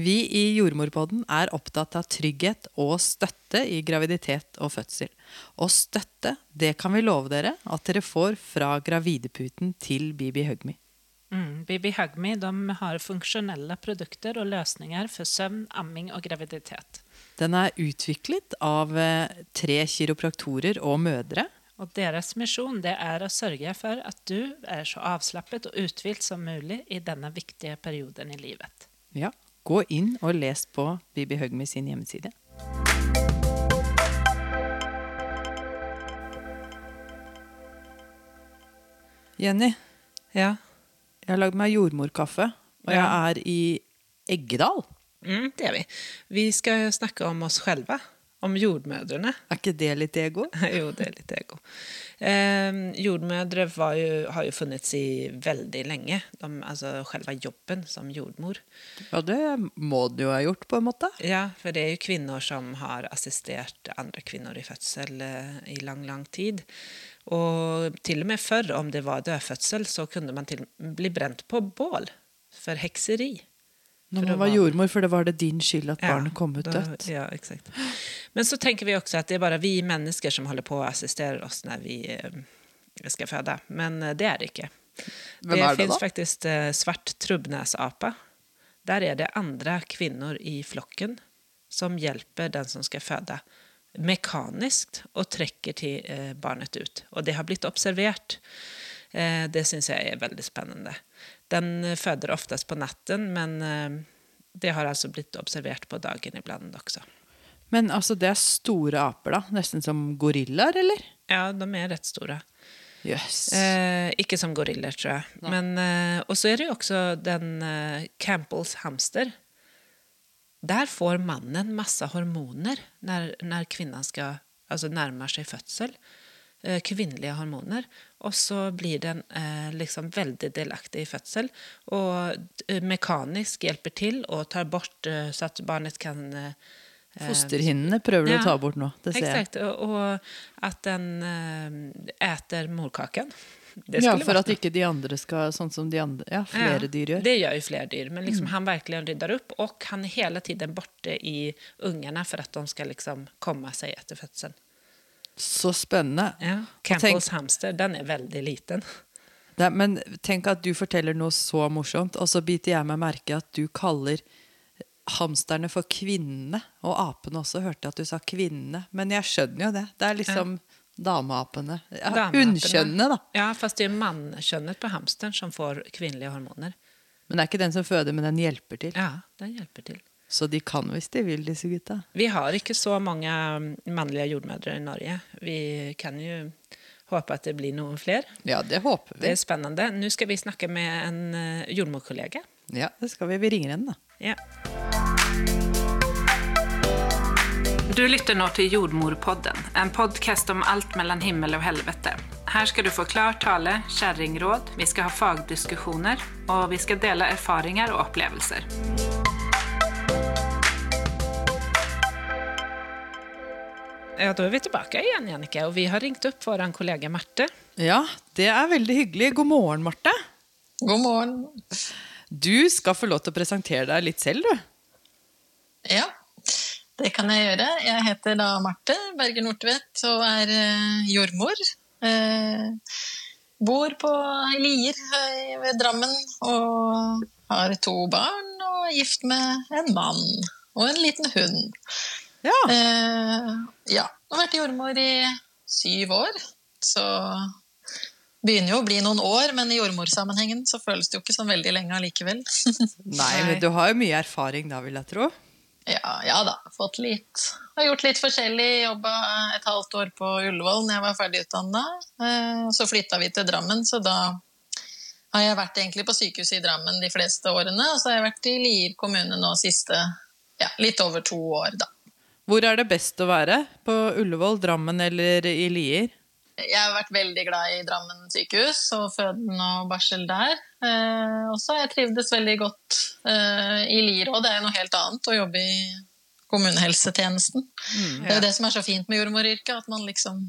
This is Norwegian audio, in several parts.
Vi i Jordmorpodden er opptatt av trygghet og støtte i graviditet og fødsel. Og støtte, det kan vi love dere at dere får fra Gravideputen til Bibi Hugme. Mm, Bibi Hugme har funksjonelle produkter og løsninger for søvn, amming og graviditet. Den er utviklet av eh, tre kiropraktorer og mødre. Og deres misjon det er å sørge for at du er så avslappet og uthvilt som mulig i denne viktige perioden i livet. Ja, Gå inn og les på Bibi Høgmi sin hjemmeside. Jenny, Ja. jeg har lagd meg jordmorkaffe, og jeg er i Eggedal. Mm, det er vi. Vi skal snakke om oss själva. Om jordmødrene. Er ikke det litt ego? jo, det er litt ego. Eh, jordmødre var jo, har jo funnits i veldig lenge. De, altså selve jobben som jordmor. Ja, det må du jo ha gjort, på en måte. Ja, for det er jo kvinner som har assistert andre kvinner i fødsel eh, i lang, lang tid. Og til og med før, om det var dødfødsel, så kunne man til, bli brent på bål for hekseri. Når man var jordmor, for det var det din skyld at Ja, barnet kom ut dødt. Ja, exakt. Men så tenker vi også at det er bare vi mennesker som holder på å assistere oss når vi eh, skal føde. Men eh, det er det ikke. Hvem det er det finnes da? faktisk eh, svart trubbnäsapa. Der er det andre kvinner i flokken som hjelper den som skal føde mekanisk og trekker til barnet ut. Og det har blitt observert. Eh, det syns jeg er veldig spennende. Den føder oftest på natten, men eh, det har altså blitt observert på dagen iblant også. Men altså, det er store aper, da? Nesten som gorillaer, eller? Ja, de er rett store. Yes. Eh, ikke som goriller, tror jeg. Men, eh, og så er det jo også den eh, Campbells hamster. Der får mannen masse hormoner når, når kvinnen skal, altså nærmer seg fødsel. Eh, kvinnelige hormoner. Og så blir den eh, liksom veldig delaktig i fødsel. Og eh, mekanisk hjelper til og tar bort eh, så at barnet kan eh, Fosterhinnene prøver du ja. å ta bort nå. Det ser jeg. Exakt, og, og at den eh, äter morkaken. Det Ja, for at ikke de andre skal Sånn som de andre Ja, flere Ja, dyr gjør. Det gjør jo flere dyr, men liksom han virkelig rydder opp, og han er hele tiden borte i ungene for at de skal liksom komme seg etter fødselen. Så spennende. Ja. Campbells hamster, den er veldig liten. Det, men tenk at du forteller noe så morsomt, og så biter jeg meg merke at du kaller hamsterne for kvinnene. Og apene også. Hørte jeg at du sa kvinnene. Men jeg skjønner jo det. Det er liksom dameapene. Ja, Dameapene. Hunnkjønnet, da. Ja, fast det er mannkjønnet på hamsteren som får kvinnelige hormoner. Men det er ikke den som føder, men den hjelper til. Ja, den hjelper til. Så de kan hvis de vil, disse gutta. Vi har ikke så mange mannlige jordmødre i Norge. Vi kan jo håpe at det blir noen flere. Ja, det håper vi. Det er spennende. Nå skal vi snakke med en eh, jordmorkollega. Ja, det skal vi. Vi ringer henne, da. Ja. Du lytter nå til Jordmorpodden, en podkast om alt mellom himmel og helvete. Her skal du få klar tale, kjerringråd, vi skal ha fagdiskusjoner, og vi skal dele erfaringer og opplevelser. Ja, da er vi tilbake igjen, Jannicke, og vi har ringt opp vår kollega Marte. Ja, det er veldig hyggelig. God morgen, Marte. God morgen. Du skal få lov til å presentere deg litt selv, du. Ja, det kan jeg gjøre. Jeg heter da Marte Berger Nordtvedt og er eh, jordmor. Eh, bor på i Lier eh, ved Drammen og har to barn og er gift med en mann og en liten hund. Ja. Eh, ja, Jeg har vært jordmor i syv år, så begynner jo å bli noen år, men i jordmorsammenhengen så føles det jo ikke sånn veldig lenge allikevel. Nei, men du har jo mye erfaring da, vil jeg tro. Ja, ja da. Fått litt. Har gjort litt forskjellig. Jobba et halvt år på Ullevål når jeg var ferdigutdanna. Så flytta vi til Drammen, så da har jeg vært egentlig på sykehuset i Drammen de fleste årene. Og så har jeg vært i Lier kommune nå siste ja, litt over to år, da. Hvor er det best å være? På Ullevål, Drammen eller i Lier? Jeg har vært veldig glad i Drammen sykehus og føden og barsel der. Eh, også har jeg trivdes veldig godt eh, i Lier òg. Det er noe helt annet å jobbe i kommunehelsetjenesten. Det er jo det som er så fint med jordmoryrket, at man liksom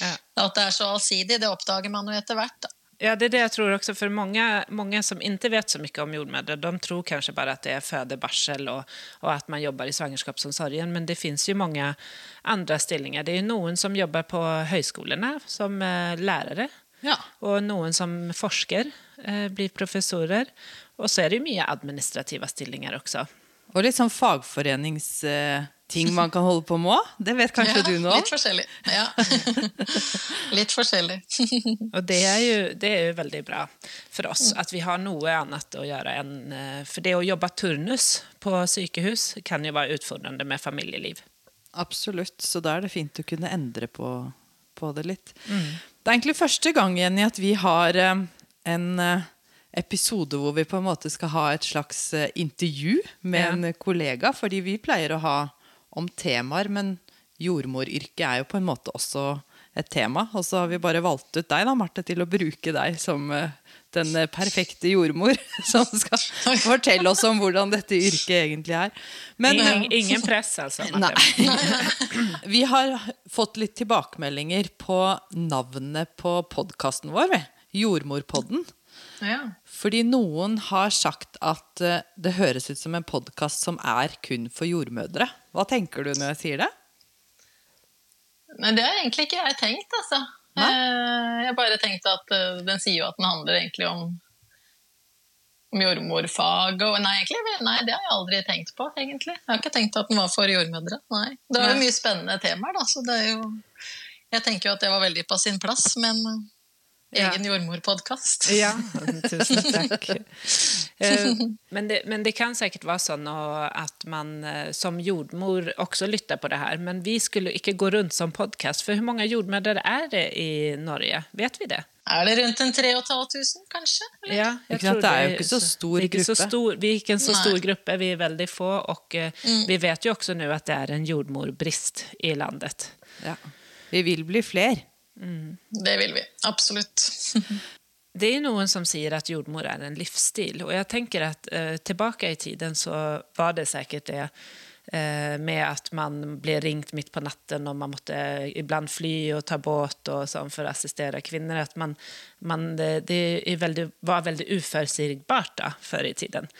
Ja. At det er så allsidig. Det oppdager man jo etter hvert, da. Ja, det är det jag tror också. För många, många som inte vet så mycket om jordmödrar, de tror kanske bara att det är födebarsel och, och att man jobbar i svangerskapsomsorgen. Men det finns ju många andra stillinger. Det är ju någon som jobbar på högskolorna som eh, lärare. Ja. Og noen som forsker, eh, blir professorer. Og så er det jo mye administrative stillinger også. Og litt sånn fagforeningsting man kan holde på med òg. Det vet kanskje du noe om? Litt forskjellig. Ja. litt forskjellig. Og det er jo, det er jo veldig bra for oss at vi har noe annet å gjøre enn eh, For det å jobbe turnus på sykehus kan jo være utfordrende med familieliv. Absolutt. Så da er det fint å kunne endre på, på det litt. Det er egentlig første gang Jenny, at vi har eh, en eh, episode hvor vi på en måte skal ha et slags intervju med Ja. en kollega. Fordi vi pleier å ha om temaer, men jordmoryrket er jo på en måte også et tema. Og så har vi bare valgt ut deg, da, Marte, til å bruke deg som eh, den eh, perfekte jordmor. Som skal fortelle oss om hvordan dette yrket egentlig er. Men, ingen, ingen press, altså. Nei. Vi har fått litt tilbakemeldinger på navnet på podkasten vår. Jordmorpodden. Ja. Fordi noen har sagt at eh, det høres ut som en podkast som er kun for jordmødre. Hva tenker du når jeg sier det? Nei, det har egentlig ikke jeg tenkt, altså. Nei? Jeg bare tenkte at eh, den sier jo at den handler egentlig om, om jordmorfag og Nei, egentlig, nei, det har jeg aldri tenkt på, egentlig. Jeg har ikke tenkt at den var for jordmødre. Nei. Det var jo mye spennende temaer, da, så det er jo Jeg tenker jo at det var veldig på sin plass, men eh, Ja. egen jordmorpodkast. Ja, tusen takk. Eh, Men det, men det kan sikkert være sånn at man eh, som jordmor også lytter på det her. Men vi skulle ikke gå rundt som podkast. For hvor mange jordmødre er det i Norge? Vet vi det? Er det rundt en 3500, kanskje? Eller? Ja, jeg Ikke tror det er jo ikke så stor det er så gruppe. stor, vi er ikke en så Nei. stor gruppe, vi er veldig få. Og mm. vi vet jo også nå at det er en jordmorbrist i landet. Ja. Vi vil bli fler. Det vil vi. Absolutt. Det er noen som sier at jordmor er en livsstil. Og jeg tenker at eh, tilbake i tiden så var det sikkert det eh, med at man ble ringt midt på natten og man måtte ibland fly og ta båt og sånn for å assistere kvinner. At man, man, det det veldig, var veldig uforutsigbart da, før i tiden.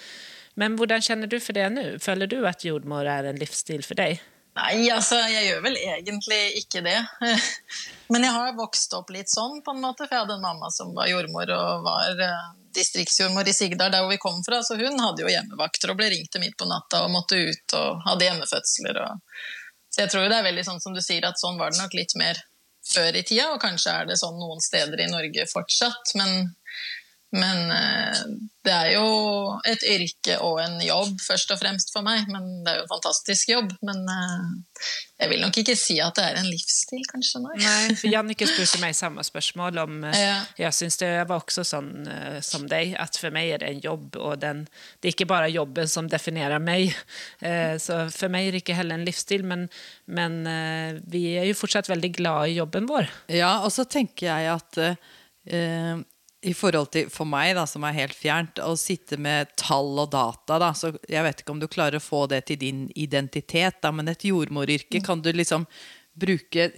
Men hvordan kjenner du for det nå? Føler du at jordmor er en livsstil for deg? Nei, altså, jeg gjør vel egentlig ikke det. Men jeg har vokst opp litt sånn, på en måte, for jeg hadde en mamma som var jordmor og var eh, distriktsjordmor i Sigdal, der hvor vi kom fra. Så hun hadde jo hjemmevakter og ble ringt til midt på natta og måtte ut og hadde hjemmefødsler. Og... Så jeg tror det er veldig sånn som du sier, at sånn var det nok litt mer før i tida, og kanskje er det sånn noen steder i Norge fortsatt. Men, men eh, det er jo et yrke og en jobb, først og fremst for meg. Men det er jo en fantastisk jobb. Men eh, jeg vil nok ikke si at det er en livsstil, kanskje. Nei. Nei, for Jannicke spurte meg samme spørsmål om eh, Ja. Jeg syns det var også sånn som deg, at for meg er det en jobb, og den, det er ikke bare jobben som definerer meg. Eh, så for meg er det ikke heller en livsstil, men, men vi er jo fortsatt veldig glad i jobben vår. Ja, og så tenker jeg at eh, i forhold til for meg, da, som er helt fjernt, å sitte med tall og data, da, så jeg vet ikke om du klarer å få det til din identitet, da, men et jordmoryrke kan du liksom bruke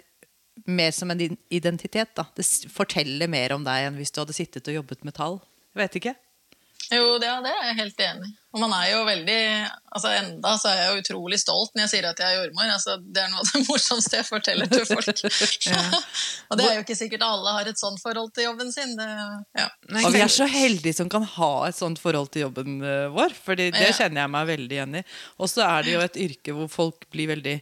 mer som en identitet. Da. Det forteller mer om deg enn hvis du hadde sittet og jobbet med tall. Jeg vet ikke. Jo, det, det er jeg helt enig i. Og man er jo veldig altså Enda så er jeg jo utrolig stolt når jeg sier at jeg er jordmor. Altså, det er noe av det morsomste jeg forteller til folk. og det er jo ikke sikkert alle har et sånt forhold til jobben sin. Det, ja. Nei, Og vi er så heldige som kan ha et sånt forhold til jobben eh, vår, Fordi det kjenner jeg meg veldig igjen i. Og så er det jo et yrke hvor folk blir veldig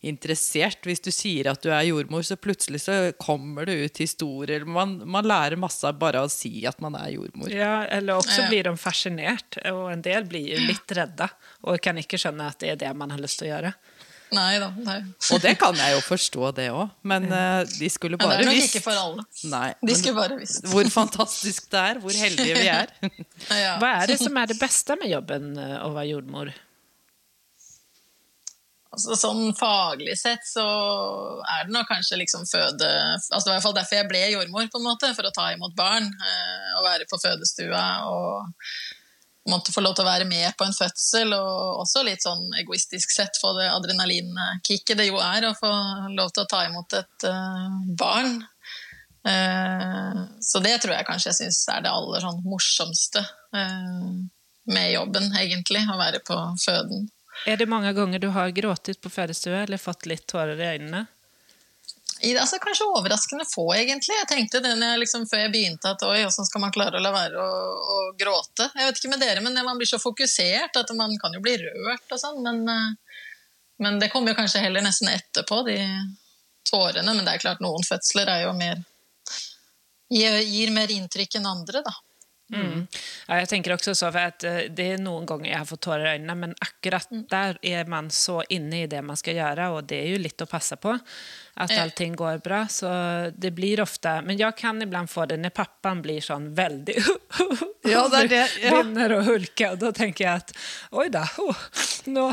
interessert. Hvis du sier at du er jordmor, så plutselig så kommer det ut historier. Man, man lærer masse av bare å si at man er jordmor. Ja, eller også blir de fascinert, og en del blir jo litt redde og kan ikke skjønne at det er det man har lyst til å gjøre. Nei da. Det er, Og det kan jeg jo forstå, det òg. Men eh, de skulle det bare er nok visst ikke for alle. Nei, De skulle bare visst. hvor fantastisk det er. Hvor heldige vi er. Ja. Hva er det som er det beste med jobben eh, å være jordmor? Altså, sånn faglig sett så er det nok kanskje liksom føde altså Det var i hvert fall derfor jeg ble jordmor, på en måte, for å ta imot barn. Eh, og være på fødestua og måtte få lov til å være med på en fødsel. Og også litt sånn egoistisk sett få det adrenalinkicket det jo er å få lov til å ta imot et eh, barn. Eh, så det tror jeg kanskje jeg syns er det aller sånn morsomste eh, med jobben, egentlig. Å være på føden. Er det mange ganger du har grått på fødestua eller fått litt tårer i øynene? I, altså, kanskje overraskende få, egentlig. Jeg tenkte det jeg liksom, før jeg begynte at oi, hvordan skal man klare å la være å, å, gråte? Jeg vet ikke med dere, men man blir så fokusert at man kan jo bli rørt og sånn. Men, eh, men det kommer jo kanskje heller nesten etterpå, de tårene. Men det er klart, noen fødsler er jo mer gir mer inntrykk enn andre, da. Mm. Ja, jeg tenker også så, at eh, Det er noen ganger jeg har fått tårer i øynene, men akkurat mm. der er man så inne i det man skal gjøre, og det er jo litt å passe på at allting går bra. Så det blir ofte Men jeg kan iblant få det når pappaen blir sånn veldig Ja, det er det. Ja. Begynner å hulke, og da tenker jeg at Oi da. Oh, no.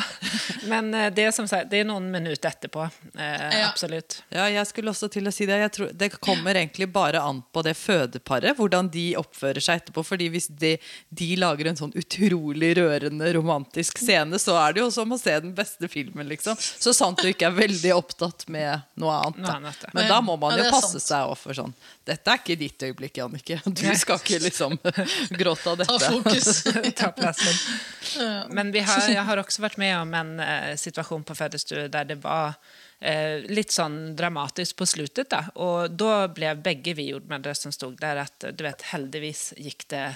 Men eh, det er som sagt, det er noen minutter etterpå. Eh, ja. Absolutt. Ja, jeg skulle også til å si det. Jeg tror, det kommer egentlig bare an på det fødeparet, hvordan de oppfører seg etterpå. fordi hvis de, de lager en sånn utrolig rørende romantisk scene, så er det jo som å se den beste filmen, liksom. Så sant du ikke er veldig opptatt med noe annet. Da. annet Men da må man jo passe seg for sånn Dette er ikke ditt øyeblikk, Jannicke. Du skal ikke liksom gråte av dette. Ta fokus. Ta plassen. Men har, jeg har også vært med om en uh, situasjon på fødestue der det var Eh, litt sånn dramatisk på slutten. Da. Og da ble begge vi jordmødre som sto der, at du vet, heldigvis gikk det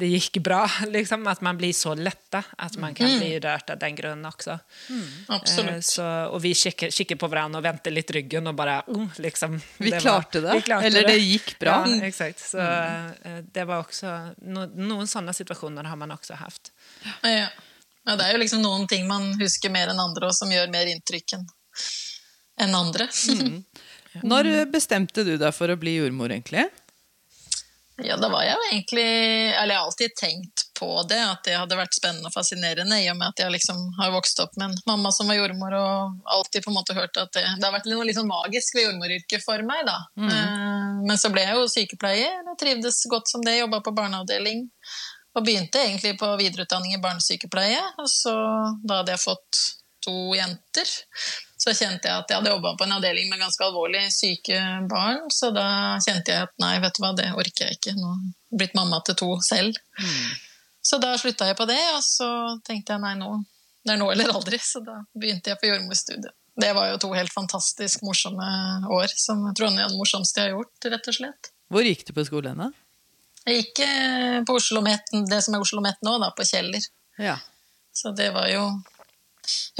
det gikk bra. Liksom, at man blir så letta at man kan mm. bli rørt av den grunnen også. Mm, absolutt. Eh, så, og vi kikker, kikker, på hverandre og venter litt ryggen og bare oh, liksom, vi, det klarte var, det. vi, klarte Eller det. det gikk bra. Ja, exakt. Så mm. det var også no, Noen sånne situasjoner har man også hatt. Ja. ja. det er jo liksom noen ting man husker mer enn andre, og som gjør mer inntrykk enn andre. Mm. Når bestemte du deg for å bli jordmor, egentlig? Ja, da var jeg jo egentlig Eller jeg har alltid tenkt på det, at det hadde vært spennende og fascinerende, i og med at jeg liksom har vokst opp med en mamma som var jordmor, og alltid på en måte hørt at det, det har vært noe litt sånn magisk ved jordmoryrket for meg, da. Mm. Uh, men så ble jeg jo sykepleier, og trivdes godt som det, jobba på barneavdeling. Og begynte egentlig på videreutdanning i barnesykepleie, og så da hadde jeg fått to jenter så kjente jeg at jeg hadde jobba på en avdeling med ganske alvorlig syke barn. Så da kjente jeg at nei, vet du hva, det orker jeg ikke. Nå er jeg blitt mamma til to selv. Mm. Så da slutta jeg på det, og så tenkte jeg nei, nå, det er nå eller aldri. Så da begynte jeg på jordmorstudiet. Det var jo to helt fantastisk morsomme år, som jeg tror er det morsomste jeg har gjort, rett og slett. Hvor gikk du på skolen, da? Jeg gikk eh, på Oslo Met, det som er Oslo Met nå, da, på Kjeller. Ja. Så det var jo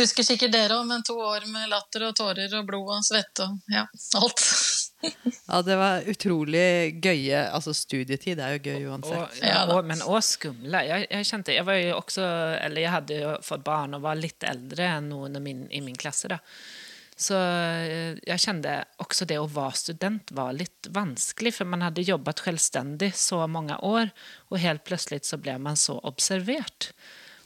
Husker sikkert dere òg, men to år med latter og tårer og blod og svette og ja, alt. ja, det var utrolig gøye Altså, studietid er jo gøy uansett. Og, ja, og, men òg skumle. Jeg, jeg, kjente Jeg var jo også Eller jeg hadde jo fått barn og var litt eldre enn noen min, i min klasse, da. Så eh, jeg kjente også det å være student var litt vanskelig, for man hadde jobbet selvstendig så mange år, og helt plutselig så ble man så observert.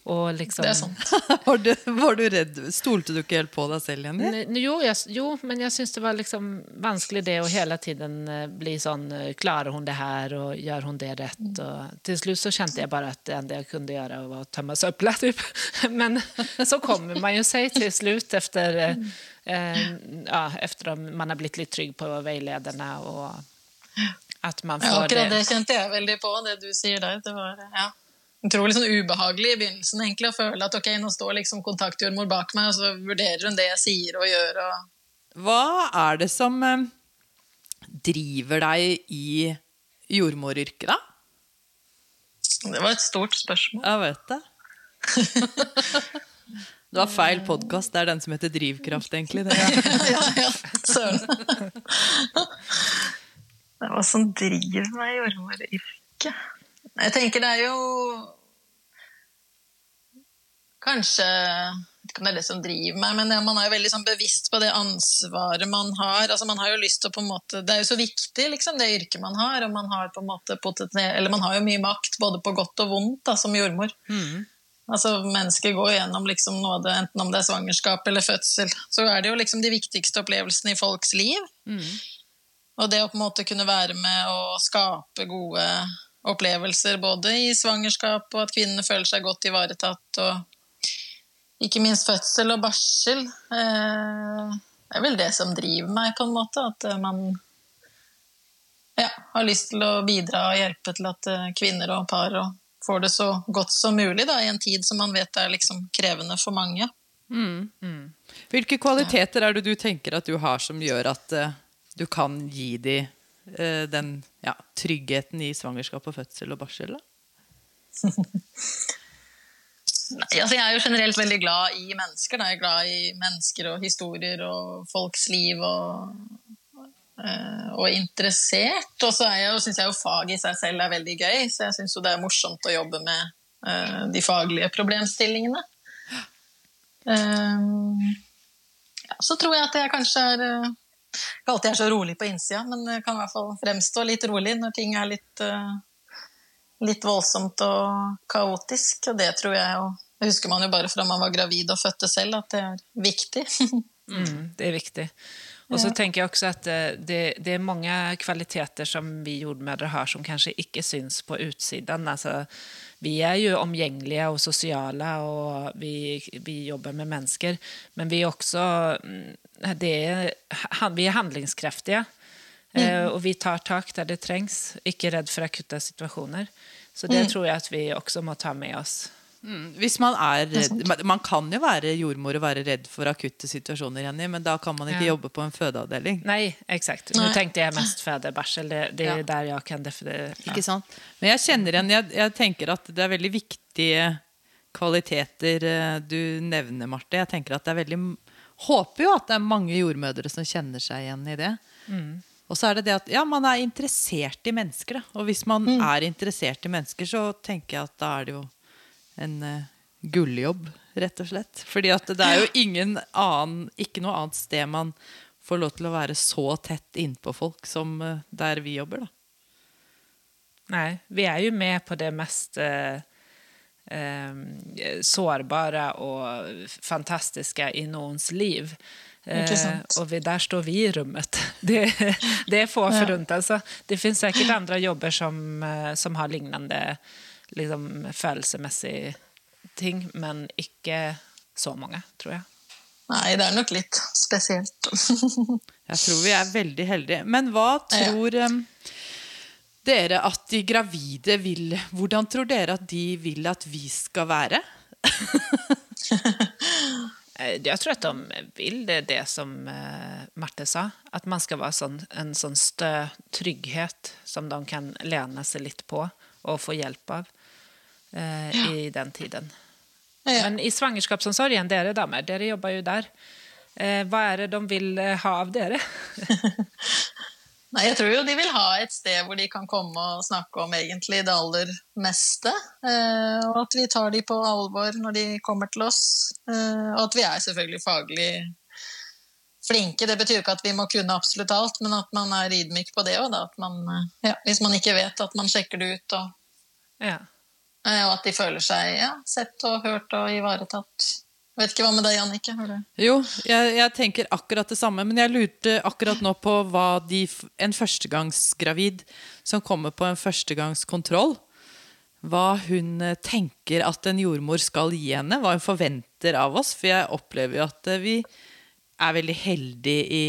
Liksom, det er sant. var, du, var, du, redd? Stolte du ikke helt på deg selv, Jenny? Jo, jeg, jo, men jeg syns det var liksom vanskelig det å hele tiden eh, bli sånn eh, Klarer hun det her, og gjør hun det rett? Og til slutt så kjente jeg bare at det enda jeg kunne gjøre, var å tømme søpla. Typ. Men så kommer man jo seg til slutt etter, eh, ja, etter at man har blitt litt trygg på veilederne. og at man får ja, akkurat det. det kjente jeg veldig på, det du sier der. Det var, ja utrolig sånn ubehagelig i begynnelsen egentlig, å føle at ok, nå står liksom kontaktjordmor bak meg, og så vurderer hun det jeg sier og gjør. Og... Hva er det som eh, driver deg i jordmoryrket, da? Det var et stort spørsmål. Jeg vet det. Det var feil podkast. Det er den som heter Drivkraft, egentlig. Det. ja, ja, søren. Det hva som driver meg i jordmoryrket. Jeg tenker det er jo Kanskje jeg vet ikke om det er det som driver meg, men man er jo veldig sånn bevisst på det ansvaret man har. Altså man har jo lyst til å på en måte, Det er jo så viktig, liksom, det yrket man har. Og man har på en måte eller man har jo mye makt, både på godt og vondt, da, som jordmor. Mm. Altså, Mennesker går gjennom liksom noe av det, enten om det er svangerskap eller fødsel. Så er det jo liksom de viktigste opplevelsene i folks liv. Mm. Og det å på en måte kunne være med å skape gode opplevelser både i svangerskap og at kvinnene føler seg godt ivaretatt. Og ikke minst fødsel og barsel. Eh, det er vel det som driver meg, på en måte. At man har lyst til å bidra og hjelpe til at eh, kvinner og par får det så godt som mulig da, i en tid som man vet er liksom krevende for mange. Hvilke kvaliteter er det du tenker at du har som gjør at eh, du kan gi eh, den ja, tryggheten i svangerskap og fødsel og barsel? Nei, altså jeg er jo generelt veldig glad i mennesker. Da. Jeg er glad i mennesker og historier og folks liv og, eh, og interessert. Og så syns jeg jo fag i seg selv er veldig gøy, så jeg syns jo det er morsomt å jobbe med eh, de faglige problemstillingene. Um, ja, så tror jeg at jeg kanskje er Ikke alltid er så rolig på innsida, men kan i hvert fall fremstå litt rolig når ting er litt, uh, litt voldsomt og kaotisk. Og det tror jeg jo Det husker man jo bare fra man var gravid og fødte selv, at det er viktig. Mm, det er viktig. Og så tenker jeg også att eh, det, det er mange kvaliteter som vi jordmødre har som kanskje ikke syns på utsiden. Altså, vi er jo omgjengelige og sosiale, og vi, vi jobber med mennesker. Men vi er också mm, det är, vi er handlingskraftige. Mm. Og vi tar tak der det trengs. Ikke redd for akutte situasjoner. Så det tror jeg at vi også må ta med oss. Mm. Hvis man er redd man- kan jo være jordmor og være redd for akutte situasjoner, Jenny, men da kan man ikke Ja. jobbe på en fødeavdeling. Nei, exakt. Nå tenkte jeg mest fødebarsel. Det, det Ja. der jeg kan definiera. Ikke sant? Men jeg kjenner igjen jeg, jeg tenker at det er veldig viktige kvaliteter eh, du nevner, Marte. Jeg tenker at det er veldig Håper jo at det er mange jordmødre som kjenner seg igjen i det. Og så er det det at ja, man er interessert i mennesker. Da. Og hvis man er interessert i mennesker, så tenker jeg at da er det jo en uh, gulljobb, rett og slett. Fordi at det er jo ingen annen, ikke noe annet sted man får lov til å være så tett innpå folk som uh, der vi jobber, da. Nei, vi er jo med på det mest eh, eh, og fantastiske fantastiska i noens liv. og sant. vi, der står vi i rummet. Det, det er få förunt. Altså. det finnes sikkert andre jobber som, eh, som har lignende liksom, følelsesmessige ting, men ikke så mange, tror jeg. Nei, det er nok litt spesielt. Jeg tror vi er veldig heldige. Men hva tror em, dere at de gravide vil Hvordan tror dere at de vil at vi skal være? Jeg tror at de vil det, det som eh, Marte sa. At man skal være sånn, en sånn stø trygghet som de kan lene seg litt på og få hjelp av eh, i den tiden. Ja. Men i svangerskapsomsorgen, dere damer, dere jobber jo der. Eh, hva er det de vil eh, ha av dere? Nei, jeg tror jo de vil ha et sted hvor de kan komme og snakke om egentlig det aller meste. Eh, og at vi tar de på alvor når de kommer til oss. Eh, og at vi er selvfølgelig faglig flinke. Det betyr jo ikke at vi må kunne absolutt alt, men at man er ydmyk på det òg. Ja, hvis man ikke vet, at man sjekker det ut, og, Ja. eh, og at de føler seg ja, sett og hørt og ivaretatt. Vet ikke hva med deg, Jannicke? Jo, jeg, jeg tenker akkurat det samme, men jeg lurte akkurat nå på hva de, en førstegangsgravid som kommer på en førstegangskontroll, hva hun eh, tenker at en jordmor skal gi henne, hva hun forventer av oss. For jeg opplever jo at eh, vi er veldig heldige i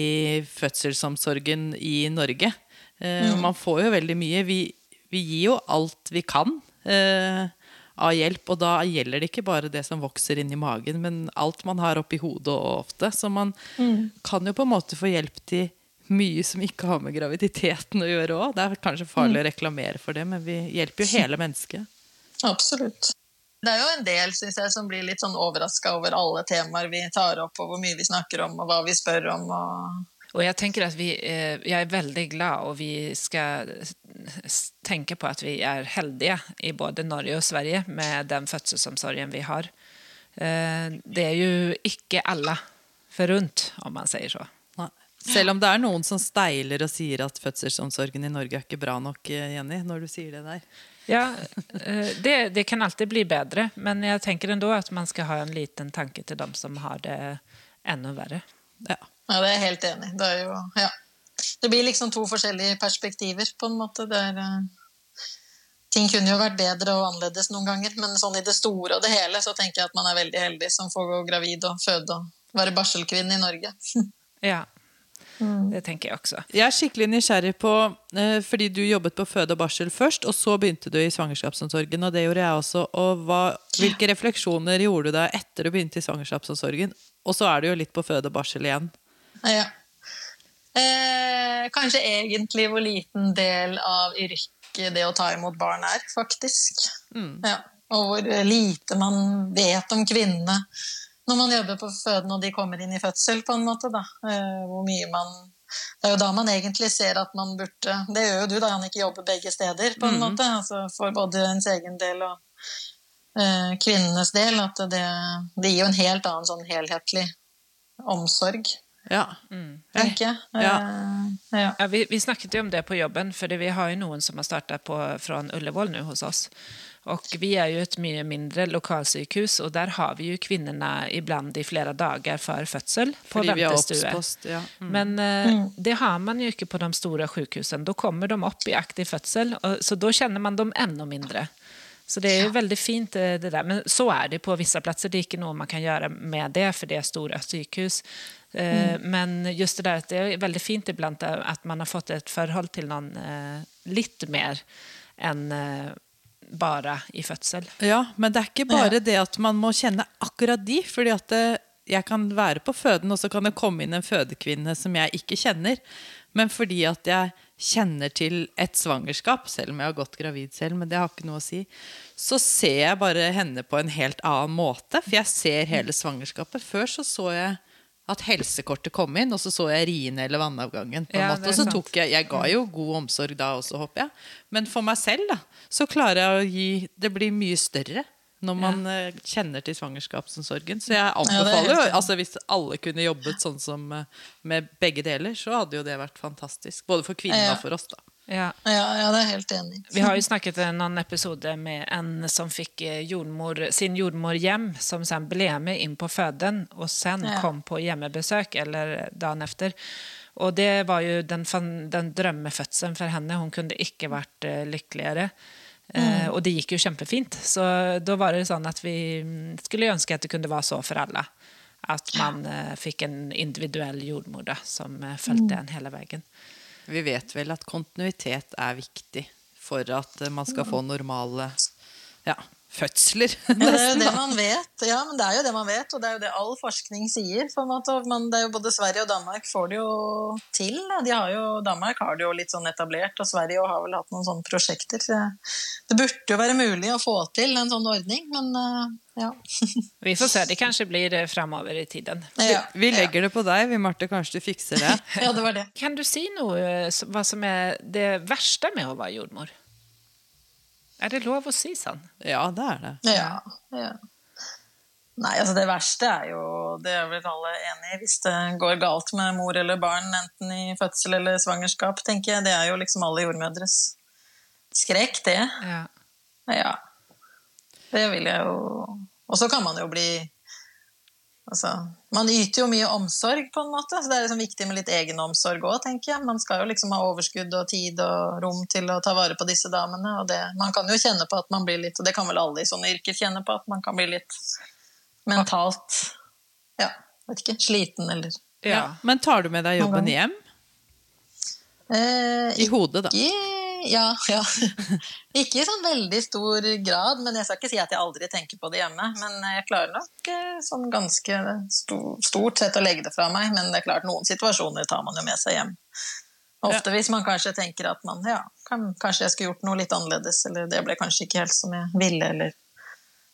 fødselsomsorgen i Norge. Mm. Man får jo veldig mye. Vi, vi gir jo alt vi kan eh, av hjelp, og da gjelder det ikke bare det som vokser inn i magen, men alt man har oppi hodet og ofte. Så man kan jo på en måte få hjelp til mye som ikke har med graviditeten å gjøre òg. Det er kanskje farlig å reklamere for det, men vi hjelper jo hele mennesket. Absolutt. Det er jo en del synes jeg, som blir litt sånn overraska over alle temaer vi tar opp, og hvor mye vi snakker om, og hva vi spør om. Og... Och jeg tenker at vi, eh, jag är väldigt glad og vi skal tenke på at vi er heldige i både Norge og Sverige med den fødselsomsorgen vi har. Eh, det er jo ikke alle forunt, om man sier så. Selv om det er noen som steiler og sier at fødselsomsorgen i Norge er ikke bra nok, eh, Jenny, når du sier det der. Ja, det, det kan alltid bli bedre, men jeg tenker ändå at man skal ha en liten tanke til dem som har det enda verre. Ja. Ja, det er jeg helt enig. Det, jo, ja. det blir liksom to forskjellige perspektiver, på en måte. Der, er, eh, ting kunne jo vært bedre og annerledes noen ganger, men sånn i det store og det hele så tenker jeg at man er veldig heldig som får gå gravid og føde og være barselkvinne i Norge. Ja. Det tenker jeg også. Jeg er skikkelig nysgjerrig på eh, Fordi du jobbet på føde og barsel først, og så begynte du i svangerskapsomsorgen, og det gjorde jeg også. Og hva, hvilke refleksjoner gjorde du deg etter du begynte i svangerskapsomsorgen? Og så er du jo litt på føde og barsel igjen. Ja. Eh, kanskje egentlig hvor liten del av yrket det å ta imot barn er, faktisk. Ja. Og hvor lite man vet om kvinnene når man jobber på føden og de kommer inn i fødsel, på en måte. Eh, hvor mye man Det er jo da man egentlig ser at man burde Det gjør jo du, da, Jannicke, jobber begge steder, på en måte. Altså for både ens egen del og eh, kvinnenes del. At det, det gir jo en helt annen sånn helhetlig omsorg, Ja. tenker jeg. Ja. Eh, ja. Ja, vi, vi snakket jo om det på jobben, for vi har jo noen som har starta på, från Ullevål nu hos oss. Og vi er jo et mye mindre lokalsykehus og der har vi jo kvinnene iblant i flere dager før fødsel på Fordi vi har oppspost. Ja. Mm. Men eh, det har man jo ikke på de store sykehusene. Da kommer de opp i aktiv fødsel, og, så da kjenner man dem enda mindre. Så det är ju väldigt fint eh, det där. Men så är det på vissa platser. Det är inte något man kan göra med det, för det är stora sykehus. Mm. Men just det där att det är väldigt fint ibland at att man har fått ett förhåll till någon litt lite mer än bare i fødsel. Ja, men det er ikke bare det at man må kjenne akkurat de. fordi at det, jeg kan være på føden, og så kan det komme inn en fødekvinne som jeg ikke kjenner. Men fordi at jeg kjenner til et svangerskap, selv om jeg har gått gravid selv, men det har ikke noe å si, så ser jeg bare henne på en helt annen måte. For jeg ser hele svangerskapet. Før så så jeg at helsekortet kom inn, og så så jeg riene eller vannavgangen. på en Ja, måte, Og så tok jeg, jeg ga jo god omsorg da også, håper jeg. Men for meg selv da, så klarer jeg å gi Det blir mye større når man ja. kjenner til svangerskapsomsorgen. Så jeg er anbefaler jo ja, altså Hvis alle kunne jobbet sånn som eh, med begge deler, så hadde jo det vært fantastisk. Både for kvinnene Ja. og for oss, da. Ja. Ja, ja, det er jeg helt enig. Vi har jo snakket en annen episode med en som fick eh, jordmor, sin jordmor hjem, som sen ble med inn på føden, og sen Ja. kom på hjemmebesøk eller dagen efter. Og det var jo den, fan- den drømmefødselen for henne. Hun kunne ikke vært eh, lyckligare. Og det gikk jo kjempefint. Så da var det sånn at vi mm, skulle ønske at det kunne være så for alle. At man fikk fick en individuell jordmor da, som fulgte följde en hele veien. Vi vet vel at kontinuitet er viktig for at eh, man skal få normale ja, fødsler. Det er jo det man vet. Ja, men det er jo det man vet, og det er jo det all forskning sier. på en måte. Men det er jo Både Sverige og Danmark får det jo til. De har jo, Danmark har det jo litt sånn etablert, og Sverige har vel hatt noen sånne prosjekter. Så det burde jo være mulig å få til en sånn ordning, men eh, ja. Vi får se, det kanskje blir eh, framover i tiden. ja. Vi legger det på deg, vi, Marte. Kanskje du fikser det. Ja, det var det. Kan du si noe eh, hva som er det verste med å være jordmor? Er det lov å si sånn? Ja, det er det. Ja, ja. Nei, altså det verste er jo Det er vel alle enig i hvis det går galt med mor eller barn, enten i fødsel eller svangerskap, tenker jeg. Det er jo liksom alle jordmødres skrekk, det. Ja. Ja. Det vil jeg jo Og så kan man jo bli Altså, man yter jo mye omsorg, på en måte. Så det er liksom viktig med litt egenomsorg òg, tenker jeg. Man skal jo liksom ha overskudd og tid og rom til å ta vare på disse damene. Og det, man kan jo kjenne på at man blir litt, og det kan vel alle i sånne yrker kjenne på, at man kan bli litt mentalt Ja, vet ikke. Sliten eller Ja. Men tar du med deg jobben hjem? eh, I hodet, da. Ikke, ja, ja. ikke i sånn veldig stor grad, men jeg skal ikke si at jeg aldri tenker på det hjemme. Men jeg klarer nok eh, sånn ganske stort sett å legge det fra meg. Men det er klart, noen situasjoner tar man jo med seg hjem. Ofte hvis man kanskje tenker at man ja, kan, kanskje jeg skulle gjort noe litt annerledes, eller det ble kanskje ikke helt som jeg ville, eller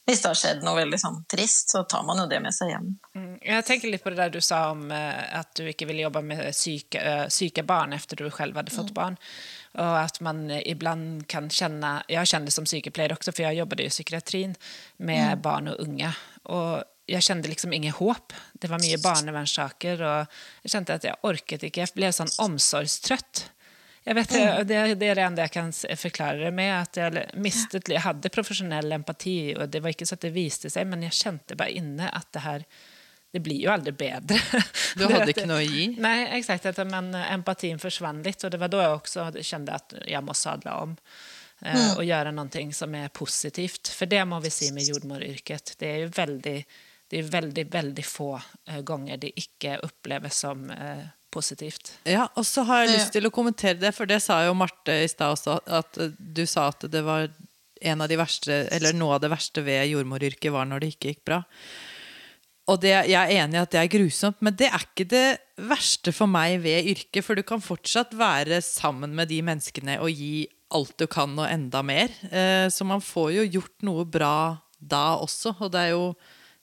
hvis det har skjedd noe veldig sånn trist, så tar man jo det med seg hjem. Mm, Jeg tenker litt på det der du sa om eh, at du ikke ville jobbe med syke, eh, syke barn efter du selv hadde fått barn. Og at man iblant ibland kan kjenne Jeg kjente som sykepleier også, for jeg jobbet i psykiatrien med barn og unge. Og jeg kjente liksom ingen håp. Det var mye barnevernssaker, og jeg kjente at jeg orket ikke. Jeg ble sånn omsorgstrøtt. Jeg vet, det, det er det enda jeg kan forklare det med. At jeg mistet Jeg hadde profesjonell empati, og det var ikke så at det viste seg, men jeg kjente bare inne at det her Det blir jo aldri bedre. Du hadde ikke noe å gi? Nei, exakt. Men empatien forsvant litt. Og det var da jeg også kjente at jeg må sadle om eh, Og gjøre noe som er positivt. For det må vi si med jordmoryrket. Det er jo veldig, det er veldig, veldig få ganger gånger det ikke oppleves som eh, positivt. Ja, og så har jeg lyst til å kommentere det, for det sa jo Marte i stad også, at eh, du sa at det var en av de verste, eller noe av det verste ved jordmoryrket var når det ikke gikk bra. Og det, jeg er enig i at det er grusomt, men det er ikke det verste for meg ved yrket, for du kan fortsatt være sammen med de menneskene og gi alt du kan og enda mer. Eh, Så man får jo gjort noe bra da også, og det er jo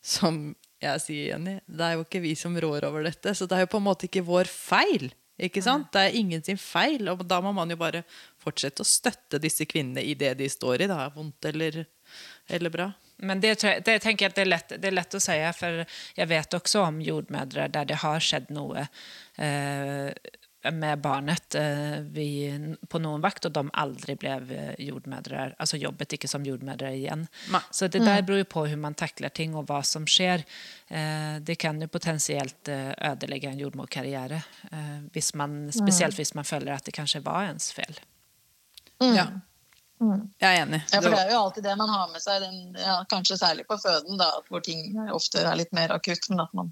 som jeg sier, Jenny, det er jo ikke vi som rår over dette, så det er jo på en måte ikke vår feil. Ikke sant? Det er ingen sin feil, og da må man jo bare fortsette å støtte disse kvinnene i det de står i, da, vondt eller, eller bra. Men det, det tenker jeg at det er, lett, det er lett å si, for jeg vet også om jordmødre der det har skjedd noe eh, med barnet eh, vi, på noen vakt, og de aldri ble jordmødre, altså jobbet ikke som jordmødre igjen. Ma. Så det der beror jo på hvordan man takler ting og hva som skjer. Eh, det kan jo potensielt eh, ødelegge en jordmorkarriere, eh, hvis man, spesielt hvis man føler at det kanskje var ens feil. Ja. Jeg er enig. Ja, for det er jo alltid det man har med seg, den, ja, kanskje særlig på føden, da, hvor ting ofte er litt mer akutt, men at man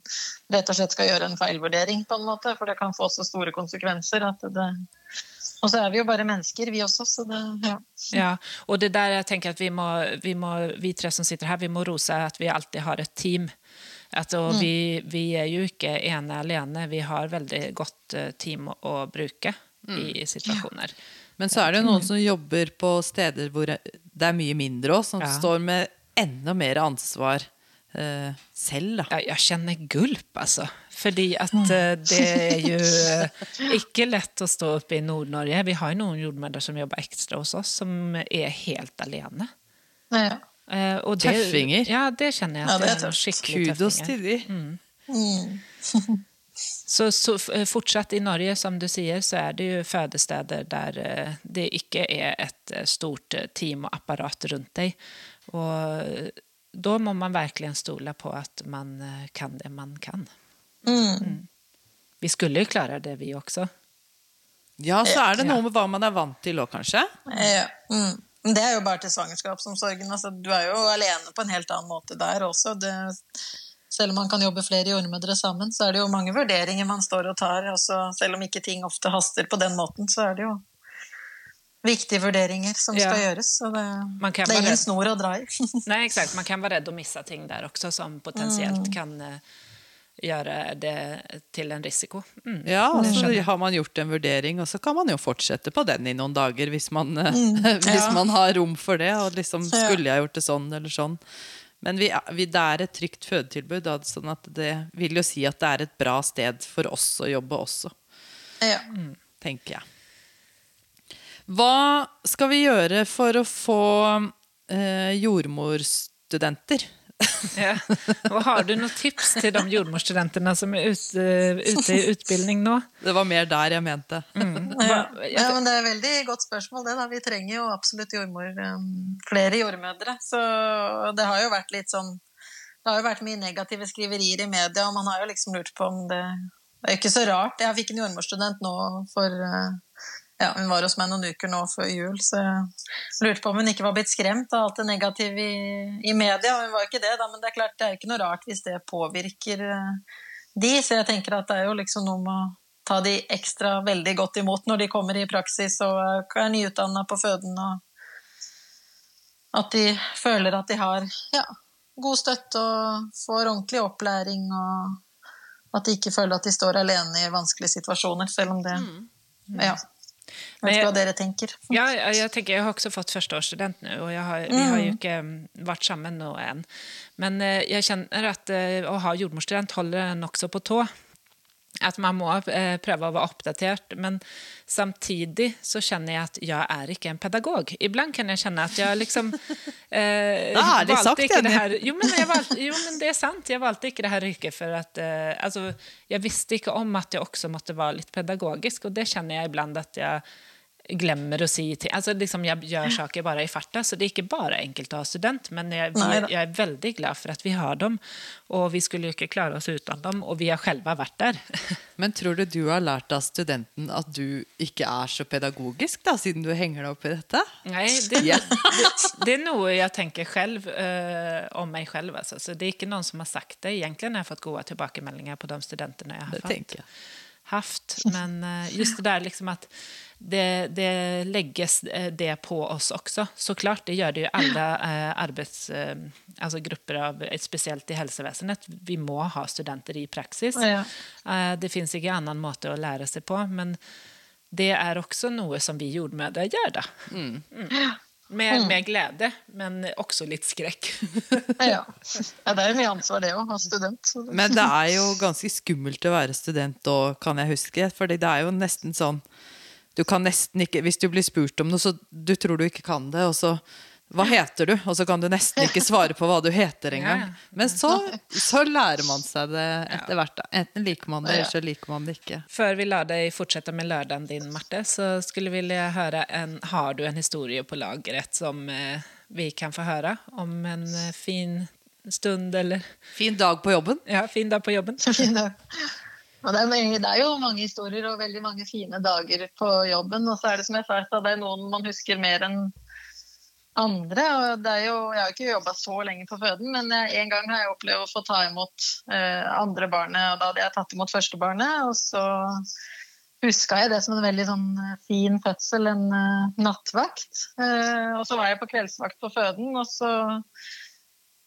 rett og slett skal gjøre en feilvurdering, på en måte, for det kan få så store konsekvenser at det Og så er vi jo bare mennesker, vi også, så det Ja. Ja, og det der jeg tenker at vi må, vi må, vi tre som sitter her, vi må rose at vi alltid har et team. At, og vi, vi er jo ikke ene alene, vi har veldig godt eh, team å, bruke i situasjoner. Men så er det jo noen som jobber på steder hvor det er mye mindre òg, som Ja. står med enda mer ansvar uh, selv, da. Ja, jeg kjenner gulp, altså. Fordi at uh, det er jo uh, ikke lett å stå oppe i Nord-Norge. Vi har jo noen jordmødre som jobber ekstra hos oss, som er helt alene. Ja. Eh, og det- Tøffinger. Ja, det kjenner jeg Ja, at det er det er tøft. Kudos tøffinger. til de. Mm. Så, så fortsatt i Norge, som du sier, så er det jo fødesteder der eh, det ikke er et eh, stort eh, team og apparat rundt deg. Og eh, da må man virkelig stole på at man eh, kan det man kan. Mm. Vi skulle jo klare det, vi også. Ja, så er det noe med hva man er vant til òg, kanskje. Ja. Mm. Det er jo bare til svangerskapsomsorgen. Altså, du er jo alene på en helt annen måte der også. Det, selv om man kan jobbe flere jordmødre sammen, så er det jo mange vurderinger man står og tar. Også, selv om ikke ting ofte haster på den måten, så er det jo viktige vurderinger som Ja. skal gjøres. Så det, Man kan det er ingen snor å dra i. Nei, exakt. Man kan være redd å miste ting der også, som potensielt kan eh, gjøre det til en risiko. Mm. Ja, og så skjønner har man gjort en vurdering, og så kan man jo fortsette på den i noen dager hvis man, eh, Mm, hvis ja. man har rom for det. Og liksom, skulle jeg gjort det sånn eller sånn? Men vi, vi, det er et trygt fødetilbud, sånn at det vil jo si at det er et bra sted for oss å jobbe også, ja. tenker jeg. Hva skal vi gjøre for å få eh, jordmorstudenter? Ja. Og har du noen tips til de jordmorstudentene som er ute, ute i utbildning nå? Det var mer der jeg mente. Ja. Ja, men Det er et veldig godt spørsmål. det da. Vi trenger jo absolutt jordmor, um, flere jordmødre. Så det har jo vært litt sånn Det har jo vært mye negative skriverier i media, og man har jo liksom lurt på om det Det er jo ikke så rart. Jeg fikk en jordmorstudent nå for uh, ja, Hun var hos meg noen uker nå før jul, så jeg lurte på om hun ikke var blitt skremt av alt det negative i, i media. Hun var ikke det, da, men det er klart det er ikke noe rart hvis det påvirker uh, de, så jeg tenker at det er jo liksom noe med å ta de ekstra veldig godt imot når de kommer i praksis og er nyutdanna på føden, og at de føler at de har ja, god støtte og får ordentlig opplæring, og at de ikke føler at de står alene i vanskelige situasjoner, selv om det mm. Mm. Men vet jeg- ikke hva dere tenker. Ja, jeg, tenker, jeg har også fått førsteårsstudent nå, og har, vi har jo ikke mm, vært sammen nå enn. Men eh, jeg kjenner at eh, å ha jordmorstudent holder nokså på tå. At man må eh, prøve å være oppdatert, men samtidig så kjenner jeg at jeg er ikke en pedagog. Iblant kan jeg kjenne at jeg liksom eh, det valgte sagt, ikke det her, jo, men valgte, jo, men det er sant. Jeg valgte ikke det her yrket for at eh, altså, Jeg visste ikke om at jeg også måtte være litt pedagogisk, og det kjenner jeg iblant at jeg glemmer å si ting. Altså, liksom, jeg gjør saker bare i farta, så det er ikke bare enkelt å ha student, men jeg, vi, jeg er veldig glad for at vi har dem, og vi skulle jo ikke klare oss uten dem, og vi har selv vært der. Men tror du du har lært av studenten at du ikke er så pedagogisk, da, siden du henger deg opp i dette? Nei, det, Ja. det, det er noe jeg tenker selv eh, om meg selv. Altså. Så det er ikke noen som har sagt det. Egentlig har jeg fått gode tilbakemeldinger på de studentene jeg har Det fått. Haft. Men eh, just det där liksom att det, det lägges eh, det på oss också. Såklart, det gör det ju alla eh, arbets, alltså grupper av, spesielt i helsevesenet. Vi må ha studenter i praksis. Ja. ja. det finns ingen annen måte å lære seg på, men det er også noe som vi jordmødre gjør, da. Mm. Med, med glede, men også litt skrekk. Ja. ja, det er jo mye ansvar det å ha student. Men det er jo ganske skummelt å være student òg, kan jeg huske. For det er jo nesten sånn Du kan nesten ikke Hvis du blir spurt om noe, så du tror du ikke kan det, og så Hva heter du? Og så kan du nesten ikke svare på hva du heter engang. Men så, så lærer man seg det etter hvert. Enten liker man det, eller så liker man det ikke. Før vi lar deg fortsette med lørdagen din, Marte, så skulle vi vilja høre en, Har du en historie på lageret som eh, vi kan få høre? Om en eh, fin stund, eller Fin dag på jobben. Ja, fin dag på jobben? fine. Og det, er, mange- det er jo mange historier og veldig mange fine dager på jobben. Og så er det som jeg sa, det er noen man husker mer enn andre. Og det er jo, jeg har ikke jobba så lenge på føden, men en gang har jeg opplevd å få ta imot eh, andre barnet. Og da hadde jeg tatt imot første barnet, og så huska jeg det som en veldig sånn, eh, fin fødsel, en eh, nattvakt. Eh, og så var jeg på kveldsvakt på føden, og så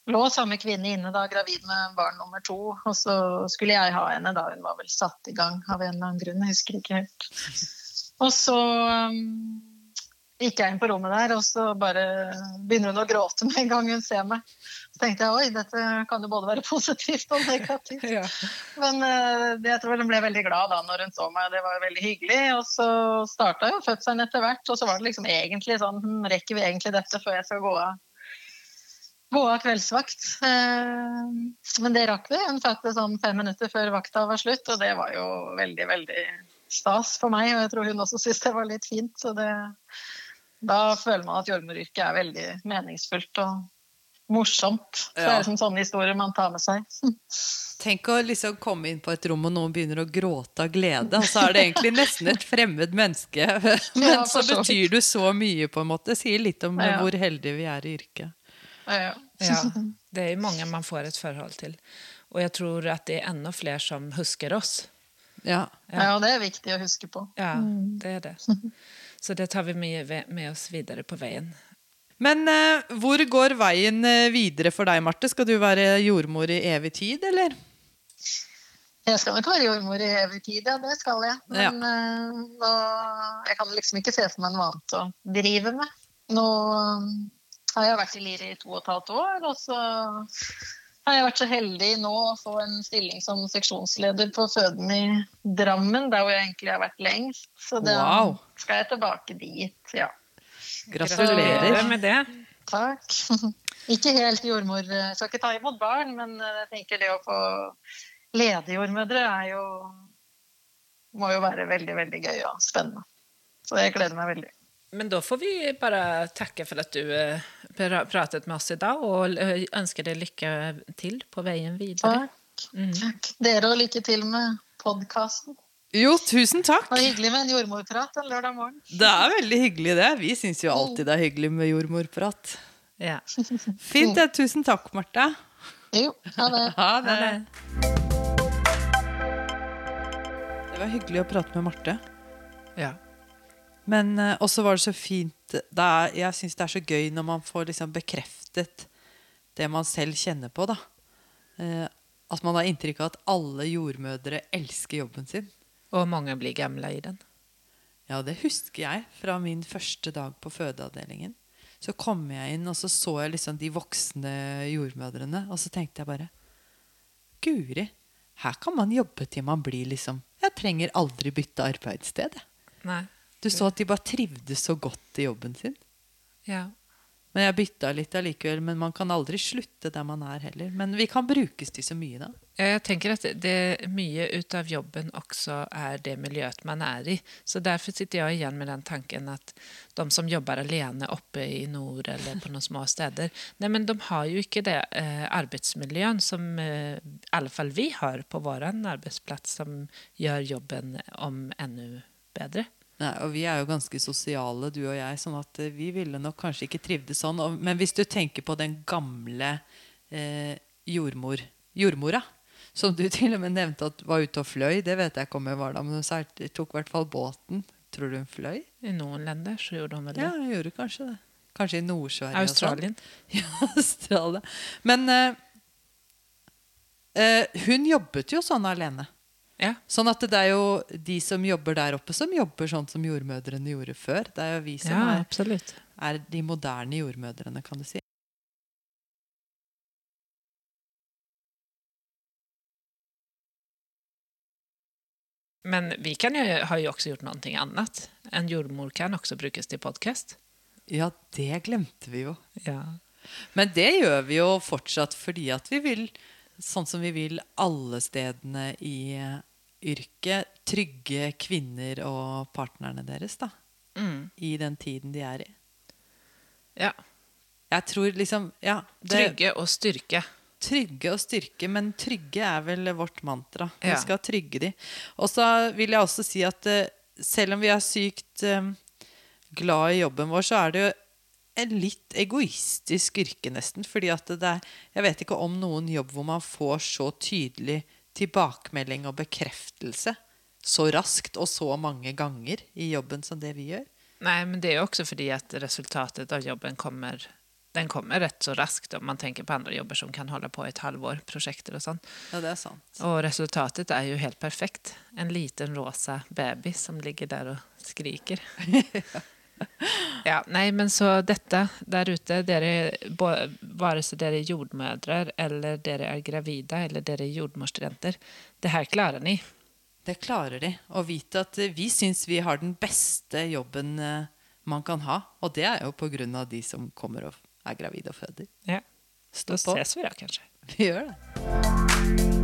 lå samme kvinne inne da, gravid med barn nummer to, og så skulle jeg ha henne da hun var vel satt i gang av en eller annen grunn, jeg husker ikke helt. Og så um, gikk jeg inn på rommet der, og så bare begynner hun å gråte med en gang hun ser meg. Så tenkte jeg oi, dette kan jo både være positivt og negativt. Ja. Men eh, jeg tror hun ble veldig glad da når hun så meg, det var jo veldig hyggelig. Og så starta jo fødselen etter hvert, og så var det liksom egentlig sånn hm, Rekker vi egentlig dette før jeg skal gå av? Gå av kveldsvakt. Eh, Men det rakk vi. Hun fødte sånn fem minutter før vakta var slutt, og det var jo veldig, veldig stas for meg. Og jeg tror hun også syntes det var litt fint. Så det, da føler man at jordmoryrket er veldig meningsfullt og morsomt. Så det er liksom sånne historier man tar med seg. Tenk å liksom komme inn på et rom, og noen begynner å gråte av glede. Og så er det egentlig nesten et fremmed menneske. Men Ja, så betyr du så mye, på en måte. Sier litt om Ja. hvor heldige vi er i yrket. Ja. Ja, det er jo mange man får et forhold til. Og jeg tror at det er enda flere som husker oss. Ja. ja, det er viktig å huske på. Ja, det er det. Så det tar vi med, med oss videre på veien. Men eh, hvor går veien eh, videre for deg, Marte? Skal du være jordmor i evig tid, eller? Jeg skal nok være jordmor i evig tid, ja, det skal jeg. Ja. Men eh, nå, jeg kan liksom ikke se for meg noe annet å drive med. Nå eh, har jeg vært i Lier i to og et halvt år, og så har jeg vært så heldig nå å få en stilling som seksjonsleder på føden i Drammen, der hvor jeg egentlig har vært lengst. Så da Wow. skal jeg tilbake dit, ja. Gratulerer. med det. Takk. Ikke helt jordmor. Jeg skal ikke ta imot barn, men jeg tenker det å få lede jordmødre er jo må jo være veldig, veldig gøy og spennende. Så jeg gleder meg veldig. Men da får vi bare takke for at du eh, pratet med oss i dag, og eh, ønsker deg lykke til på veien videre. Takk. Mm. Takk. Dere og lykke til med podkasten. Jo, tusen takk. Det var hyggelig med en jordmorprat en lørdag morgen. Det er veldig hyggelig, det. Vi syns jo alltid det er hyggelig med jordmorprat. Ja. Fint. det. Tusen takk, Marte. Jo, ha det. Ha Ha det. det. Det var hyggelig å prate med Marte. Ja. Men uh, også var det så fint det er, Jeg syns det er så gøy når man får liksom bekreftet det man selv kjenner på. da. Uh, at man har inntrykk av at alle jordmødre elsker jobben sin. Og mange blir gamle i den. Ja, det husker jeg fra min første dag på fødeavdelingen. Så kom jeg inn, og så så jeg liksom de voksne jordmødrene. Og så tenkte jeg bare Guri, her kan man jobbe til man blir liksom Jeg trenger aldri bytte arbeidssted. Nei. Du så at de bare trivdes så godt i jobben sin. Ja. Men jeg bytta litt allikevel. Men man kan aldri slutte der man er heller. Men vi kan brukes til så mye, da. Ja, Jeg tenker at det mye ut av jobben også er det miljøet man er i. Så derfor sitter jeg igjen med den tanken at de som jobber alene oppe i nord eller på noen små steder, nei, men de har jo ikke det eh, arbeidsmiljøen som eh, i alle fall vi har på vår arbeidsplass, som gjør jobben om enda bedre. Nei, og vi er jo ganske sosiale, du og jeg, sånn at eh, vi ville nok kanskje ikke trivdes sånn. Men hvis du tenker på den gamle eh, jordmor, jordmora, som du til og med nevnte at var ute og fløy. Det vet jeg ikke om jeg var da, men hun tok i hvert fall båten. Tror du hun fløy? I noen länder så gjorde hun vel det. Ja, hun gjorde kanskje det. Kanskje i Nord-Sverige. sånn. Australien. Ja, Australia. Men eh, eh, hun jobbet jo sånn alene. Ja. Sånn at det er jo de som jobber der oppe, som jobber sånn som jordmødrene gjorde før. Det er jo vi som ja, er, er de moderne jordmødrene, kan du si. Men vi kan jo, har jo også gjort noe annet. En jordmor kan også brukes til podcast. Ja, det glemte vi jo. Ja. Men det gjør vi jo fortsatt fordi at vi vil, sånn som vi vil alle stedene i yrket, trygge kvinner og partnerne deres, da. Mm. I den tiden de er i. ja. Jeg tror liksom Ja. det- Trygge og styrke. Trygge og styrke, men trygge er vel vårt mantra. Vi Ja. skal trygge de. Og så vil jeg også si at eh, selv om vi er sykt eh, glad i jobben vår, så er det jo en litt egoistisk yrke, nesten. Fordi at det er Jeg vet ikke om noen jobb hvor man får så tydelig tilbakemelding og bekreftelse så raskt og så mange ganger i jobben som det vi gjør. Nei, men det er jo også fordi at resultatet av jobben kommer, den kommer rett så raskt om man tenker på andre jobber som kan holde på et halvår, prosjekter Og sånt. Ja, det er sant. Og resultatet er jo helt perfekt. En liten rosa bebis som ligger der og skriker. Ja, nej, men så dette der ute, dere, bare så dere er jordmødre eller dere er gravide eller dere er jordmorstudenter, det her klarer ni. Det klarer de. Å vite at eh, vi syns vi har den beste jobben eh, man kan ha. Og det er jo på grunn av de som kommer og er gravide og føder. Ja, Stå da på. ses vi da, kanskje. Vi gjør det.